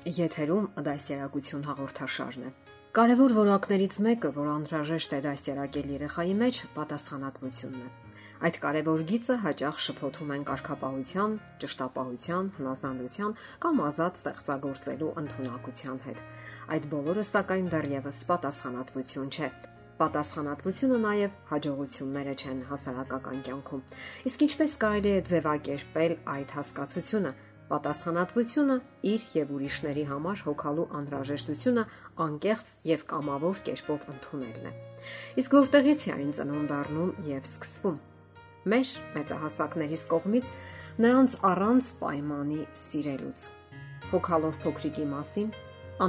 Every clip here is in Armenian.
Եթերում դասերակցություն հաղորդաշարն է։ Կարևոր որակներից մեկը, որ անհրաժեշտ է դասերակել երեխայի մեջ, պատասխանատվությունն է։ Այդ կարևոր գիծը հաճախ շփոթում են կարգապահության, ճշտապահության, հնազանդության կամ ազատ ստեղծագործելու ընտունակության հետ։ Այդ բոլորը սակայն դեռևս պատասխանատվություն չէ պատասխանատվությունը նաև հաջողությունները չեն հասարակական կյանքում։ Իսկ ինչպես կարելի է ձևակերպել այդ հասկացությունը, Պատասխանատվությունը իր եւ ուրիշների համար հոգալու անհրաժեշտությունը անկեղծ եւ կամավոր կերպով ընդունելն է։ Իսկ որտեղից է այն ծնունդ առնում եւ սկսվում։ Մեր մեծահասակներից կողմից նրանց առանց պայմանի սիրելուց։ Հոգալով փոքրիկի մասին,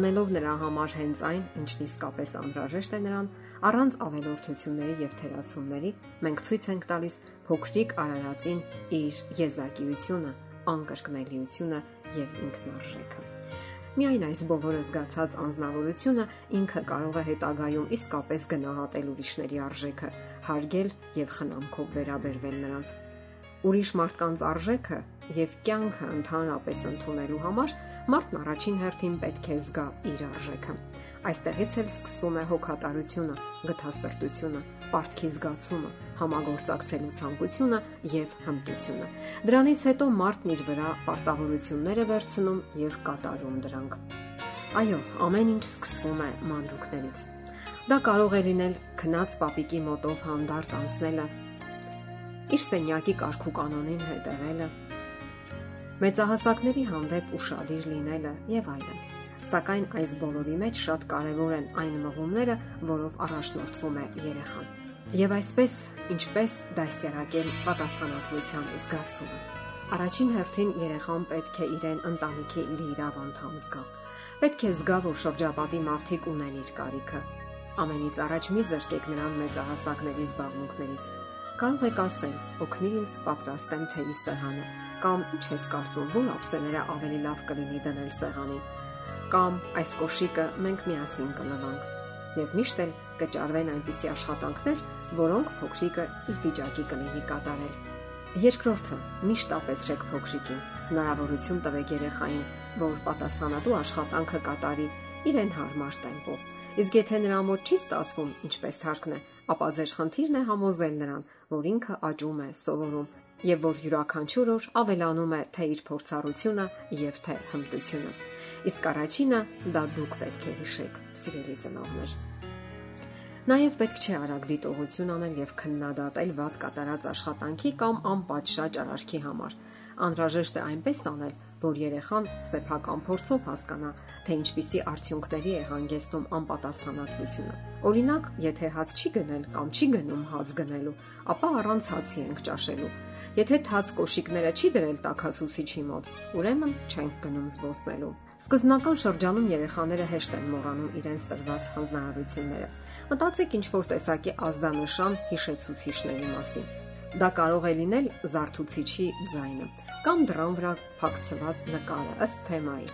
անելով նրա համար հենց այն, ինչն իսկապես անհրաժեշտ է նրան, առանց ավելորդությունների եւ թերացումների, մենք ցույց ենք տալիս փոքրիկ արարածին իր եզակիությունը անկրկնելիությունը եւ ինքնարժեքը։ Միայն այս բոլորը զգացած անznավորությունը ինքը կարող է հետագայում իսկապես գնահատել ուրիշների արժեքը, հարգել եւ խնամքով վերաբերվել նրանց։ Ուրիշ մարդկանց արժեքը եւ կյանքը ընդհանրապես ընդունելու համար մարդն առաջին հերթին պետք է զգա իր արժեքը։ Այստեղից էլ սկսվում է հոգատարությունը, գթասրտությունը, պարտքի զգացումը, համագործակցելու ցանկությունը եւ հմտությունը։ Դրանից հետո մարդն իր վրա պարտավորություններ է վերցնում եւ կատարում դրանք։ Այո, ամեն ինչ սկսվում է մանրուքներից։ Դա կարող է լինել քնած պապիկի մոտով հանդարտ անցնելը, իր սենյակի կարգու կանոնին հետևելը, մեծահասակների հանդեպ ուրախadir լինելը եւ այլն։ Սակայն այս բոլորի մեջ շատ կարևոր են այն մղումները, որով առաջնորդվում է երեխան։ Եվ այսպես, ինչպես դաստիարակել պատասխանատվության զգացումը։ Առաջին հերթին երեխան պետք է իրեն ընտանիքի լիիրավ անդամ զգա։ Պետք է զգա, որ շրջապատի մարդիկ ունեն իր կարիքը։ Ամենից առաջ մի զրկեք նրան մեծահասակների զբաղմունքներից։ Կարող եք ասել. «Օգնիր ինձ պատրաստեմ թեյի սեղանը» կամ «Ինչ ես կարծում, որ ափսեները ավելի լավ կլինի դնել սեղանին» կամ «Այս կոշիկը մենք միասին կլվանք» եւ միշտ էլ կճարվեն այնպիսի աշխատանքներ, որոնք փոքրիկը իր վիճակի կլինի կատարել։ Երկրորդը՝ միշտ ապեցրեք փոքրիկին։ Հնարավորություն տվեք երեխային, որ պատասխանատու աշխատանքը կատարի իրեն հարմար տեմպով։ Իսկ եթե նրա մոտ չի ստացվում ինչպես հարկն է, ապա ձեր խնդիրն է համոզել նրան, որ ինքը աճում է, սովորում եւ որ յուրաքանչյուր օր ավելանում է թե իր փորձառությունը եւ թե հմտությունը։ Իսկ առաջինը դա դուք պետք է հիշեք, սիրելի ծնողներ։ Նաև պետք չէ արագ դիտողություն անել եւ քննադատել ված կատարած աշխատանքի կամ անպատշաճ արարքի համար։ Անհրաժեշտ է այնպես անել, որ երեխան սեփական փորձով հասկանա, թե ինչպիսի արդյունքների է հանգեցնում անպատասխանատվությունը։ Օրինակ, եթե հաց չի գնել կամ չի գնում հաց գնելու, ապա առանց հացի ենք ճաշելու։ Եթե թաց կոշիկները չի դրել տակացուցիչի մոտ, ուրեմն չենք գնում զբոսնելու։ Սկզբնական շրջանում երեխաները հեշտ են մոռանում իրենց տրված հանձնարարությունները։ Մտածեք ինչ որ տեսակի ազդանշան հիշեցուցիչների մասին։ Դա կարող է լինել զարթուցիչի ձայնը կամ դրան վրա փակցված նկարը ըստ թեմայի։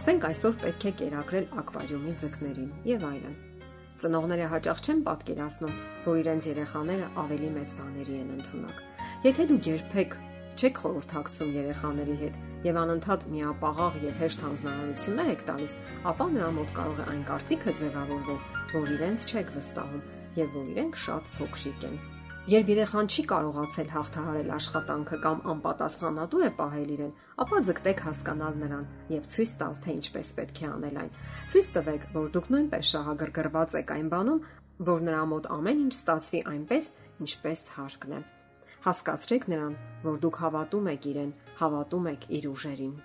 Ասենք այսօր պետք է կերակրել ակվարիումի ձկներին եւ այլն։ Ծնողները հաճախ չեն պատկերացնում, որ իրենց երեխաները ավելի մեծ բաների են ընդունակ։ Եթե դուք երբեք չեք խորհրդակցում երեխաների հետ եւ անընդհատ միապաղաղ եւ հեշտ հանձնարարություններ եք տալիս, ապա նրա մոտ կարող է այն կարծիքը ձևավորվել, որ իրենց չեք վստահում եւ որ իրենք շատ փոքրիկ են։ Երբ երեխան չի կարողացել հաղթահարել աշխատանքը կամ անպատասխանատու է պահել իրեն, ապա ձգտեք հասկանալ նրան եւ ցույց տալ, թե ինչպես պետք է անել այն։ Ցույց տվեք, որ դուք նույնպես շահագրգռված եք այն բանում, որ նրա մոտ ամեն ինչ ստացվի այնպես, ինչպես հարկն է։ Հասկացրեք նրան, որ դուք հավատում եք իրեն, հավատում եք իր ուժերին։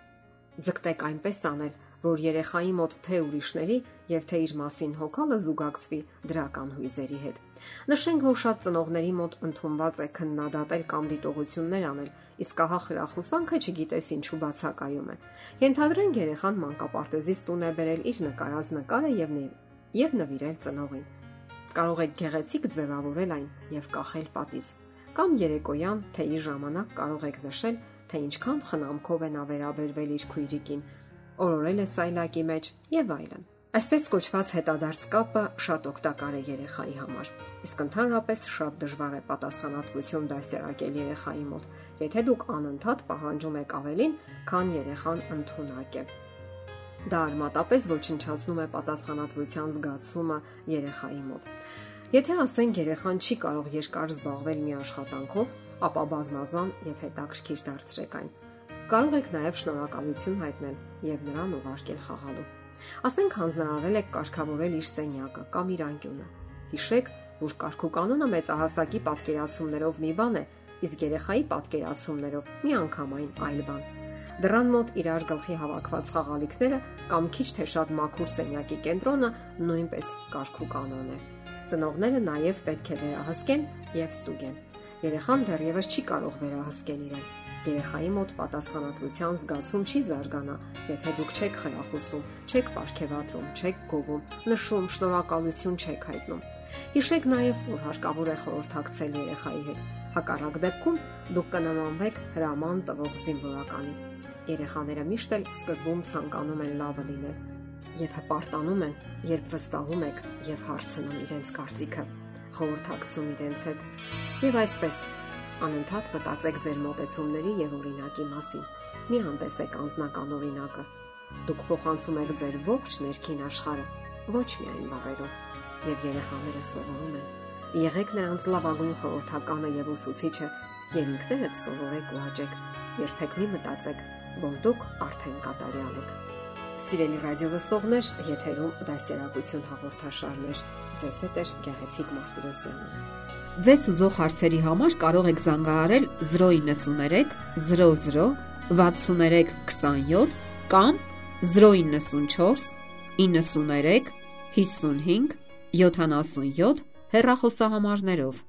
Ձգտեք այնպես անել, որ երեխայի մոտ թե ուրիշների եւ թե իր մասին հոգալը զուգակցվի դրական հույզերի հետ։ Նշենք, որ շատ ծնողների մոտ ընդունված է քննադատել կամ դիտողություններ անել, իսկ ահա խրախուսանքը չգիտես ինչու բացակայում է։ Ենթադրենք երեխան մանկապարտեզից տուն է բերել իր նկարած նկարը եւ եւ նվիրել ծնողին։ Կարող եք գեղեցիկ ձևավորել այն եւ կախել պատից։ Կամ երեկոյան թեյի ժամանակ կարող եք նշել, թե ինչքան խնամքով են ավերաբերվել իր քույրիկին, օրորել է սայլակի մեջ եւ այլն։ Այսպես կոչված հետադարձ կապը շատ օգտակար է երեխայի համար։ Իսկ ընդհանրապես շատ դժվար է պատասխանատվություն դասերակել երեխայի մոտ, եթե դուք անընդհատ պահանջում եք ավելին, քան երեխան ընդունակ է։ Դա արմատապես ոչնչացնում է պատասխանատվության զգացումը երեխայի մոտ։ Եթե ասենք երեխան չի կարող երկար զբաղվել մի աշխատանքով, ապա բազմազան եւ հետաքրքիր դարձրեք այն Կարող եք նաև շնորհակալություն հայտնել եւ նրան ուղարկել խաղալու։ Ասենք հանձնարարել եք կարգավորել իր սենյակը կամ իր անկյունը։ Հիշեք, որ կարգու կանոնը մեծահասակի պատկերացումներով մի բան է, իսկ երեխայի պատկերացումներով մի անգամայն այլ բան։ Դրան մոտ իրար գլխի հավաքված խաղալիքները կամ քիչ թե շատ մաքուր սենյակի կենտրոնը նույնպես կարգու կանոն է։ Ծնողները նաև պետք է վերահսկեն եւ ստուգեն։ Երեխան դեռևս չի կարող վերահսկել իրեն Երեխայի մոտ պատասխանատվության զգացում չի զարգանա, եթե դուք չեք խրախուսում, չեք ապարքեվատրում, չեք գովում, նշում, շնորհակալություն չեք հայտնում։ Հիշեք նաև, որ հարկավոր է խորհրդակցել երեխայի հետ։ Հակառակ դեպքում դուք կնմանվեք հրաման տվող զինվորականի։ Երեխաները միշտ էլ սկզբում ցանկանում են լավը լինել եւ հպարտանում են, երբ վստահում եք եւ հարցնում իրենց կարծիքը, խորհրդակցում իրենց հետ։ Եվ այսպես Անընդհատ մտածեք ձեր մտածումների եւ օրինակի մասին։ Մի հանդեսեք անznական օրինակը։ Դուք փոխանցում եք ձեր ողջ ներքին աշխարհը, ոչ միայն բառերով, եւ երեխաները սովորում են։ Եղեք նրանց լավագույն խորհրդականը եւ ուսուցիչը, եւ ինքներդ սովորեք ու հաճեք։ Երբեք մի մտածեք, որ դուք արդեն կատարյալ եք։ Սիրելի ռադիո լսողներ, եթերում դասերակցություն հաղորդաշարներ։ Ձեզ հետ է Գեղեցիկ Մարտիրոսյանը։ Ձեզ ուզող հարցերի համար կարող եք զանգահարել 093 00 63 27 կամ 094 93 55 77 հեռախոսահամարներով։